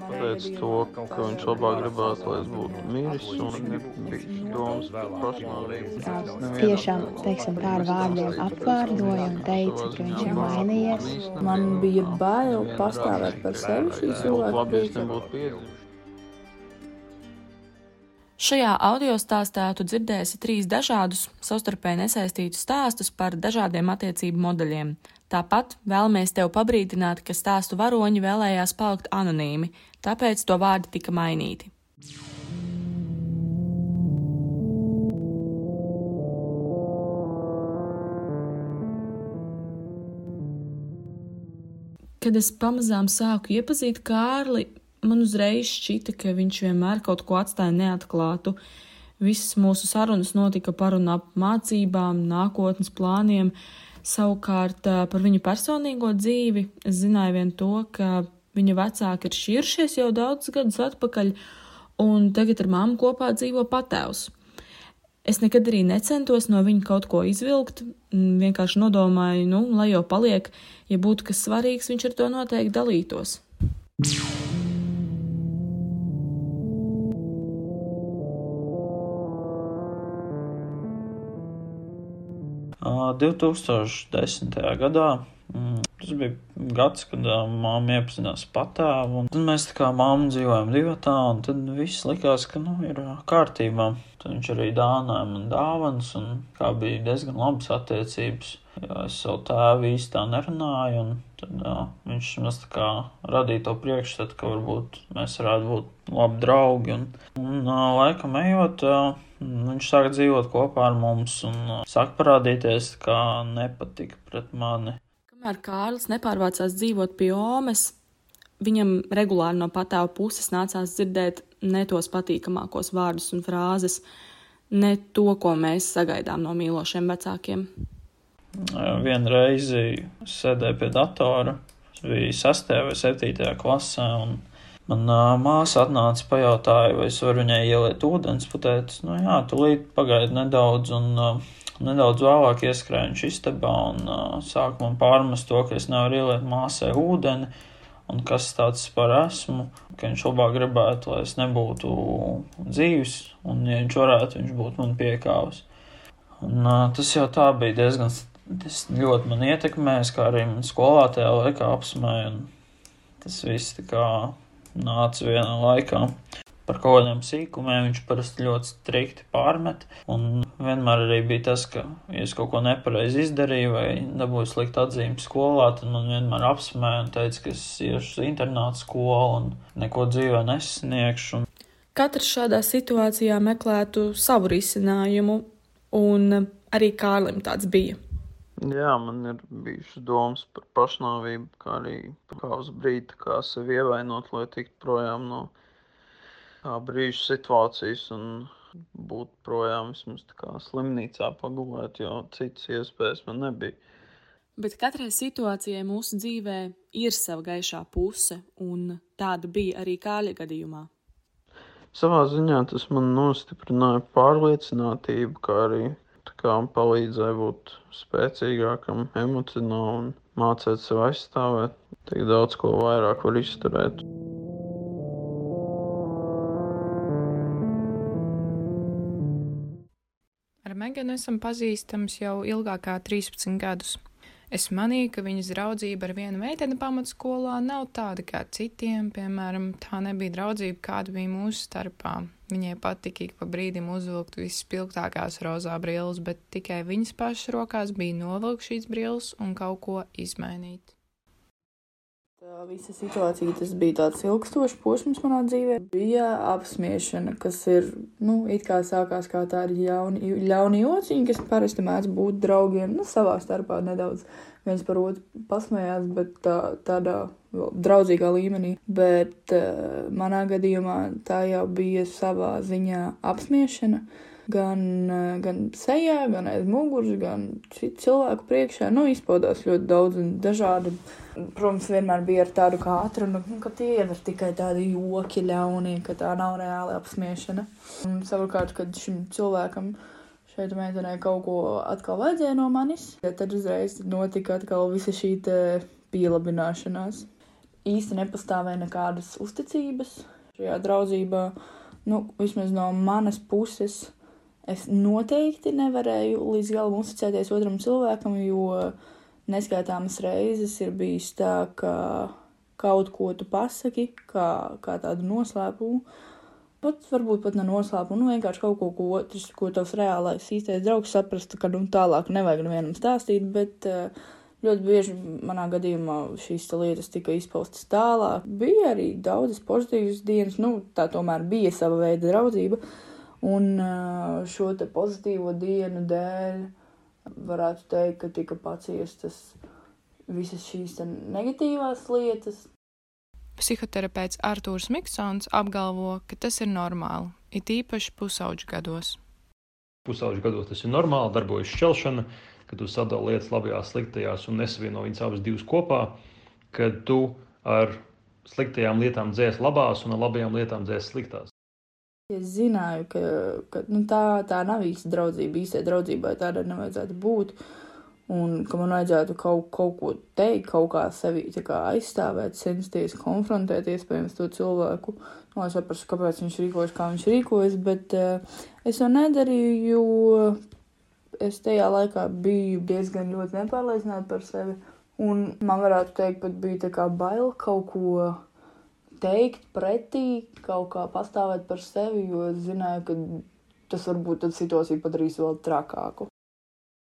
pateica to, ka viņš labāk gribētu, lai es būtu miris un nebija domas par pašnāvību. Tiešām, teiksim, tā ar vārdiem apvārdoja un teica, ka viņš ir mainījies. Man bija bail pastāvēt par sevi šī cilvēka priekšā. Šajā audio stāstā tu dzirdēsi trīs dažādus, savstarpēji nesaistītus stāstus par dažādiem attiecību modeļiem. Tāpat vēlamies tev pabrīdināt, ka stāstu varoņi vēlējās palikt anonīmi, tāpēc to vārdi tika mainīti. Kad es pamazām sāku iepazīt Kārli, man uzreiz šķita, ka viņš vienmēr kaut ko atstāja neatklātu. Visas mūsu sarunas notika par un ap mācībām, nākotnes plāniem. Savukārt par viņu personīgo dzīvi es zināju vien to, ka viņa vecāki ir šķiršies jau daudzus gadus atpakaļ, un tagad ar māmu kopā dzīvo patēvs. Es nekad arī necentos no viņa kaut ko izvilkt, vienkārši nodomāju, nu, lai jau paliek, ja būtu kas svarīgs, viņš ar to noteikti dalītos. Ā, 2010. gadā. Tas bija gads, kad ā, māma iepazinās patēvu. Tad mēs tā kā māma dzīvojam divatā, un tad viss likās, ka nu, ir kārtībā. Tad viņš arī dāvināja man dāvanas, un kā bija diezgan labas attiecības. Jo es savu tēvu īsti tā nerunāju, un tad ā, viņš mums tā kā radīja to priekšstatu, ka varbūt mēs varētu būt labi draugi. Un, un ā, laikam ejot, ā, viņš sāka dzīvot kopā ar mums un sāk parādīties, kā nepatika pret mani. Kamēr Kārlis nepārvācās dzīvot pie Omes, viņam regulāri no patēva puses nācās dzirdēt ne tos patīkamākos vārdus un frāzes, ne to, ko mēs sagaidām no mīlošiem vecākiem. Vienu reizi sēdēju pie datora, es biju 6. vai 7. klasē, un manā māsa atnāca pajautāja, vai es varu viņai ieliet ūdens. Pateicu, nu jā, tu līdzi pagaidi nedaudz, un uh, nedaudz vēlāk ieskrēju viņš istabā, un uh, sāk man pārmest to, ka es nevaru ieliet māsai ūdeni. Un kas tāds par esmu, ka viņš labāk gribētu, lai es nebūtu dzīves, un, ja viņš varētu, viņš būtu man piekāvis. Un, uh, tas jau tā bija diezgan tas ļoti man ietekmēs, kā arī man skolā tajā laikā apsmēja. un Tas viss tā kā nāca vienā laikā. Par kaut kādiem sīkumiem viņš parasti ļoti strikti pārmet. Un vienmēr arī bija tas, ka, ja es kaut ko nepareizi izdarīju vai dabūju sliktu atzīmi skolā, tad man vienmēr apsmēja un teica, ka es iešu uz internātu skolu un neko dzīvē nesniegšu. Katrs šādā situācijā meklētu savu risinājumu, un arī Kārlim tāds bija. Jā, man ir bijušas domas par pašnāvību, kā arī kā uz brīdi kā sevi ievainot, lai tiktu projām no tā brīža situācijas un būt projām vismaz tā kā slimnīcā pagulēt, jo citas iespējas man nebija. Bet katrai situācijai mūsu dzīvē ir sava gaišā puse, un tāda bija arī Kāļa gadījumā. Savā ziņā tas man nostiprināja pārliecinātību, kā arī kā palīdzēja būt spēcīgākam emocionāli un mācīt sev aizstāvēt. Tik daudz ko vairāk var izturēt. Ar Meganu esam pazīstams jau ilgāk kā 13 gadus. Es manīju, ka viņas draudzība ar vienu meiteni pamatskolā nav tāda kā citiem, piemēram, tā nebija draudzība, kāda bija mūsu starpā. Viņai patika ik pa brīdim uzvilkt vispilgtākās rozā brilles, bet tikai viņas pašas rokās bija novilkt šīs brilles un kaut ko izmainīt. Visa situācija, tas bija tāds ilgstošs posms manā dzīvē. Bija apspiešana, kas ir, nu, it kā sākās kā tāda ļauni, ļauni jociņi, kas parasti mēdz būt draugiem, nu, savā starpā nedaudz viens par otru pasmējās, bet tā, tādā vēl draudzīgā līmenī. Bet uh, manā gadījumā tā jau bija savā ziņā apspiešana. Uh, gan sejā, gan aiz muguras, gan citu cilvēku priekšā. Nu, izpaudās ļoti daudz un dažādi. Protams, vienmēr bija ar tādu kā atrunu, ka tie ir tikai tādi joki ļaunie, ka tā nav reāla apspiešana. Savukārt, kad šim cilvēkam šeit meitenei kaut ko atkal vajadzēja no manis, tad uzreiz notika atkal visa šī pielabināšanās. īsti nepastāvēja nekādas uzticības šajā draudzībā. Nu, vismaz no manas puses es noteikti nevarēju līdz galam uzticēties otram cilvēkam, jo neskaitāmas reizes ir bijis tā, ka kaut ko tu pasaki, kā, kā tādu noslēpumu. Pat varbūt pat ne noslēpumu, nu vienkārši kaut ko, ko otrs, ko tavs reālais īstais draugs saprastu, ka nu tālāk nevajag nevienam stāstīt, bet uh, ļoti bieži manā gadījumā šīs lietas tika izpaustas tālāk. Bija arī daudzas pozitīvas dienas, nu tā tomēr bija sava veida draudzība, un šo te pozitīvo dienu dēļ varētu teikt, ka tika paciestas visas šīs negatīvās lietas, Psihoterapeits Artūrs Miksons apgalvo, ka tas ir normāli, it īpaši pusauģu gados. Pusauģu gados tas ir normāli, darbojas šķelšana, kad tu sadali lietas labajās, sliktajās un nesavieno viņas abas divas kopā, kad tu ar sliktajām lietām dzēs labās un ar labajām lietām dzēs sliktās. Es zināju, ka, ka nu, tā, tā nav īsta draudzība. Īstai draudzībai tādai nevajadzētu būt. Un ka man vajadzētu kaut, kaut ko teikt, kaut kā sevi kā aizstāvēt, censties konfrontēt iespējams to cilvēku, lai es saprastu, kāpēc viņš rīkojas, kā viņš rīkojas, bet uh, es to nedarīju, jo es tajā laikā biju diezgan ļoti nepārliecināta par sevi, un man varētu teikt, pat bija tā kā bail kaut ko teikt pretī, kaut kā pastāvēt par sevi, jo es zināju, ka tas varbūt situāciju padarīs vēl trakāku.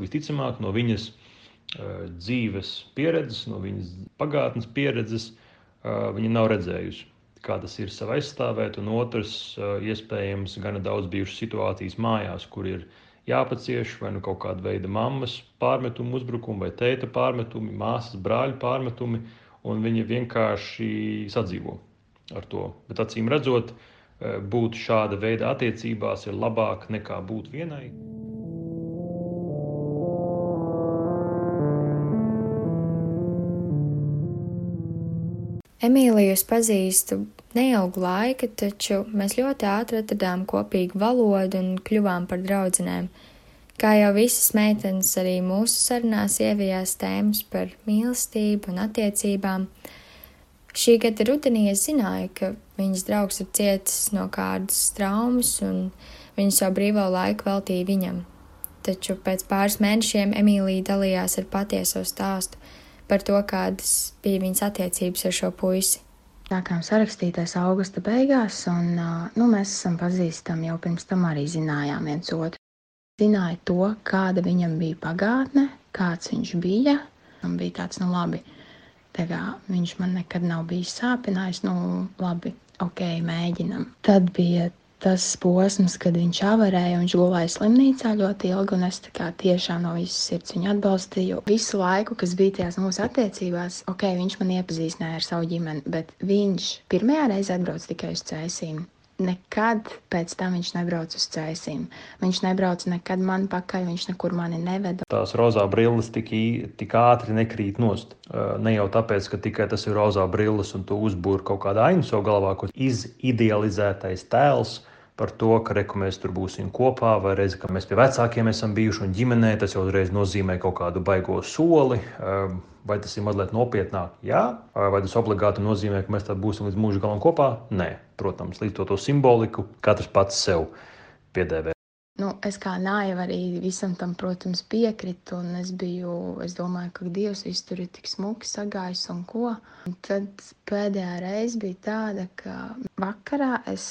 Visticamāk, no viņas uh, dzīves pieredzes, no viņas pagātnes pieredzes, uh, viņa nav redzējusi, kā tas ir sev aizstāvēt, un otrs, uh, iespējams, gana daudz bijušas situācijas mājās, kur ir jāpacieš vai nu kaut kāda veida mammas pārmetumu, uzbrukumu, vai tēta pārmetumi, māsas, brāļa pārmetumi, un viņa vienkārši sadzīvo ar to. Bet acīm redzot, būt šāda veida attiecībās ir labāk nekā būt vienai. Emīliju es pazīstu neilgu laiku, taču mēs ļoti ātri atradām kopīgu valodu un kļuvām par draudzenēm. Kā jau visas meitenes, arī mūsu sarunās ievijās tēmas par mīlestību un attiecībām. Šī gada rudenī es zināju, ka viņas draugs ir cietis no kādas traumas, un viņa savu brīvo laiku veltīja viņam. Taču pēc pāris mēnešiem Emīlija dalījās ar patieso stāstu par to, kādas bija viņas attiecības ar šo puisi. Sākām sarakstīties augusta beigās, un nu, mēs esam pazīstami jau pirms tam arī zinājām viens otru. Zināja to, kāda viņam bija pagātne, kāds viņš bija. Man bija tāds, nu labi, tā kā viņš man nekad nav bijis sāpinājis, nu labi, ok, mēģinam. Tad bija tas posms, kad viņš avarēja, viņš gulēja slimnīcā ļoti ilgi, un es tiešām no visas sirds viņu atbalstīju. Visu laiku, kas bija tajās mūsu attiecībās, ok, viņš man iepazīstināja ar savu ģimeni, bet viņš pirmajā reizē atbrauc tikai uz cēsīm. Nekad pēc tam viņš nebrauca uz cēsīm. Viņš nebrauca nekad man pakaļ, viņš nekur mani neveda. Tās rozā brilles tik, tik ātri nekrīt nost. Ne jau tāpēc, ka tikai tas ir rozā brilles un tu uzbūri kaut kādu ainu savu galvā, ko izidealizētais tēls par to, ka reku, mēs tur būsim kopā, vai reizi, ka mēs pie vecākiem esam bijuši un ģimenē, tas jau uzreiz nozīmē kaut kādu baigo soli. Ehm, vai tas ir mazliet nopietnāk? Jā, vai tas obligāti nozīmē, ka mēs tā būsim līdz mūža galam kopā? Nē, protams, līdz to, to simboliku katrs pats sev piedēvē. Nu, es kā nāja arī visam tam, protams, piekritu, es biju, es domāju, ka Dievs viss tur ir tik smuki sagājis un ko. Un tad pēdējā reize bija tāda, ka vakarā es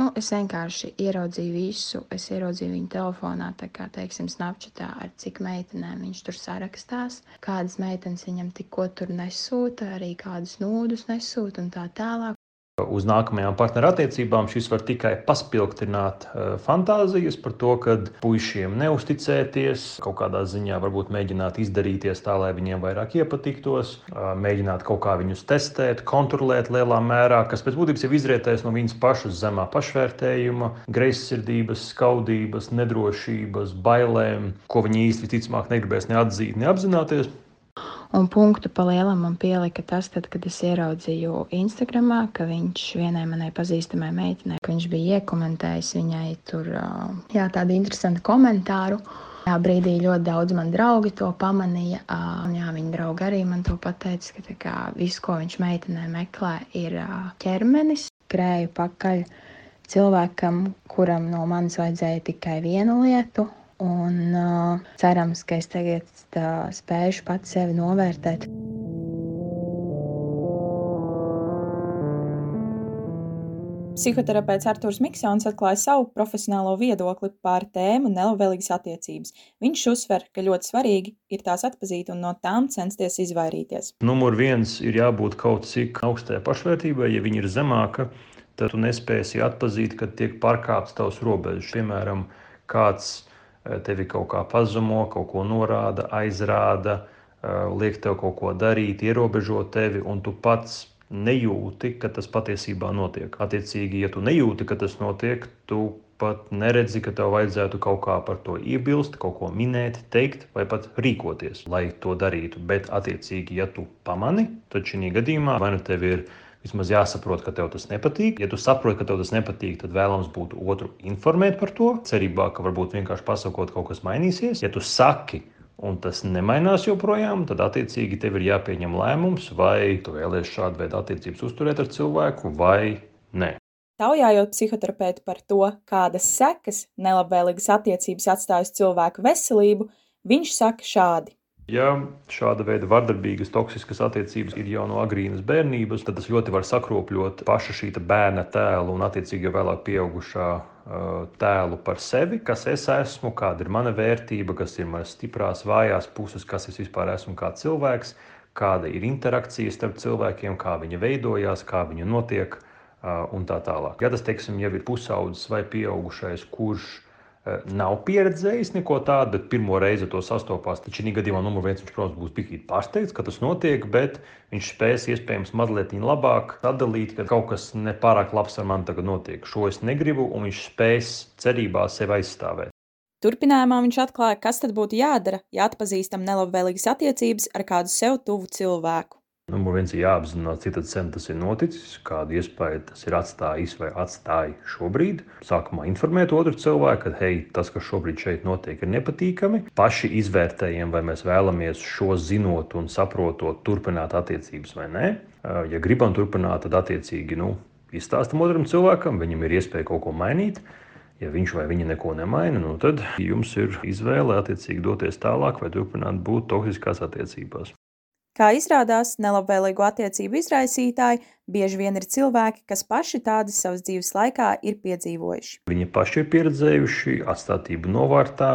Nu, es vienkārši ieraudzīju visu. Es ieraudzīju viņu telefonā, tā kā, teiksim, Snapchatā, ar cik meitenēm viņš tur sarakstās, kādas meitenes viņam tikko tur nesūta, arī kādus nūdus nesūta un tā tālāk. Uz nākamajām partnerattiecībām šis var tikai paspilgtināt uh, fantāzijas par to, ka puišiem neusticēties, kaut kādā ziņā varbūt mēģināt izdarīties tā, lai viņiem vairāk iepatiktos, uh, mēģināt kaut kā viņus testēt, kontrolēt lielā mērā, kas pēc būtības jau izrietēs no viņas pašas zemā pašvērtējuma, greizsirdības, skaudības, nedrošības, bailēm, ko viņi īsti visticamāk negribēs neatzīt, neapzināties. Un punktu pa lielam man pielika tas, tad, kad es ieraudzīju Instagramā, ka viņš vienai manai pazīstamai meitenei, ka viņš bija iekomentējis viņai tur jā, tādu interesantu komentāru. Tā brīdī ļoti daudz man draugi to pamanīja. Un jā, viņa draugi arī man to pateica, ka kā, viss, ko viņš meitenē meklē, ir ķermenis, krēju pakaļ cilvēkam, kuram no manis vajadzēja tikai vienu lietu. Un uh, cerams, ka es tagad uh, spēšu pats sevi novērtēt. Psihoterapeits Arthurs Miksons atklāja savu profesionālo viedokli par tēmu nelabvēlīgas attiecības. Viņš uzsver, ka ļoti svarīgi ir tās atpazīt un no tām censties izvairīties. Numur viens ir jābūt kaut cik augstai pašvērtībai. Ja viņa ir zemāka, tad tu nespēsi atzīt, ka tiek pārkāptas tavs robežas. Piemēram, kāds tevi kaut kā pazumo, kaut ko norāda, aizrāda, eh, liek tev kaut ko darīt, ierobežo tevi, un tu pats nejūti, ka tas patiesībā notiek. Attiecīgi, ja tu nejūti, ka tas notiek, tu pat neredzi, ka tev vajadzētu kaut kā par to iebilst, kaut ko minēt, teikt vai pat rīkoties, lai to darītu. Bet, attiecīgi, ja tu pamani, tad šī gadījumā vai nu tev ir vismaz jāsaprot, ka tev tas nepatīk. Ja tu saproti, ka tev tas nepatīk, tad vēlams būtu otru informēt par to, cerībā, ka varbūt vienkārši pasakot, kaut kas mainīsies. Ja tu saki, un tas nemainās joprojām, tad attiecīgi tev ir jāpieņem lēmums, vai tu vēlēsies šādu veidu attiecības uzturēt ar cilvēku vai nē. Taujājot psihoterapeitu par to, kādas sekas nelabvēlīgas attiecības atstājas cilvēku veselību, viņš saka šādi. Ja šāda veida vardarbīgas, toksiskas attiecības ir jau no agrīnas bērnības, tad tas ļoti var sakropļot paša šī bērna tēlu un, attiecīgi, jau vēlāk pieaugušā tēlu par sevi, kas es esmu, kāda ir mana vērtība, kas ir manas stiprās, vājās puses, kas es vispār esmu kā cilvēks, kāda ir interakcija starp cilvēkiem, kā viņa veidojās, kā viņa notiek un tā tālāk. Ja tas, teiksim, jau ir pusaudzis vai pieaugušais, kurš Eh, nav pieredzējis neko tādu, bet pirmo reizi to sastopās. Tad šī gadījumā numur viens viņš, protams, būs pikīt pārsteigts, ka tas notiek, bet viņš spēs iespējams mazliet labāk sadalīt, ka kaut kas nepārāk labs ar mani tagad notiek. Šo es negribu, un viņš spēs cerībā sevi aizstāvēt. Turpinājumā viņš atklāja, kas tad būtu jādara, ja atpazīstam nelabvēlīgas attiecības ar kādu sev tuvu cilvēku. Numur viens ir jāapzinās, cik sen tas ir noticis, kādu iespēju tas ir atstājis vai atstāja šobrīd. Sākumā informēt otru cilvēku, ka hei, tas, kas šobrīd šeit notiek, ir nepatīkami. Paši izvērtējam, vai mēs vēlamies šo zinot un saprotot, turpināt attiecības vai nē. Ja gribam turpināt, tad attiecīgi nu, izstāstam otram cilvēkam, viņam ir iespēja kaut ko mainīt. Ja viņš vai viņa neko nemaina, nu tad jums ir izvēle attiecīgi doties tālāk vai turpināt būt toksiskās attiecībās. Kā izrādās, nelabvēlīgu attiecību izraisītāji bieži vien ir cilvēki, kas paši tādas savas dzīves laikā ir piedzīvojuši. Viņi paši ir pieredzējuši atstātību novārtā,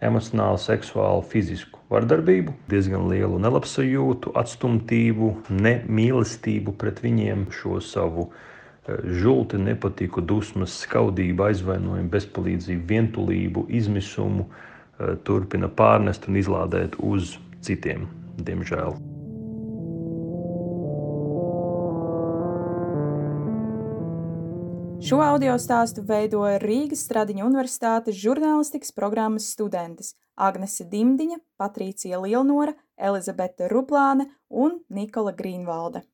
emocionālu, seksuālu, fizisku vardarbību, diezgan lielu nelabsajūtu, atstumtību, nemīlestību pret viņiem, šo savu eh, žulti, nepatiku, dusmas, skaudību, aizvainojumu, bezpalīdzību, vientulību, izmisumu eh, turpina pārnest un izlādēt uz citiem diemžēl. Šo audio stāstu veidoja Rīgas Stradiņa Universitātes žurnālistikas programmas studentes Agnese Dimdiņa, Patricija Lielnora, Elizabete Ruplāne un Nikola Grīnvalde.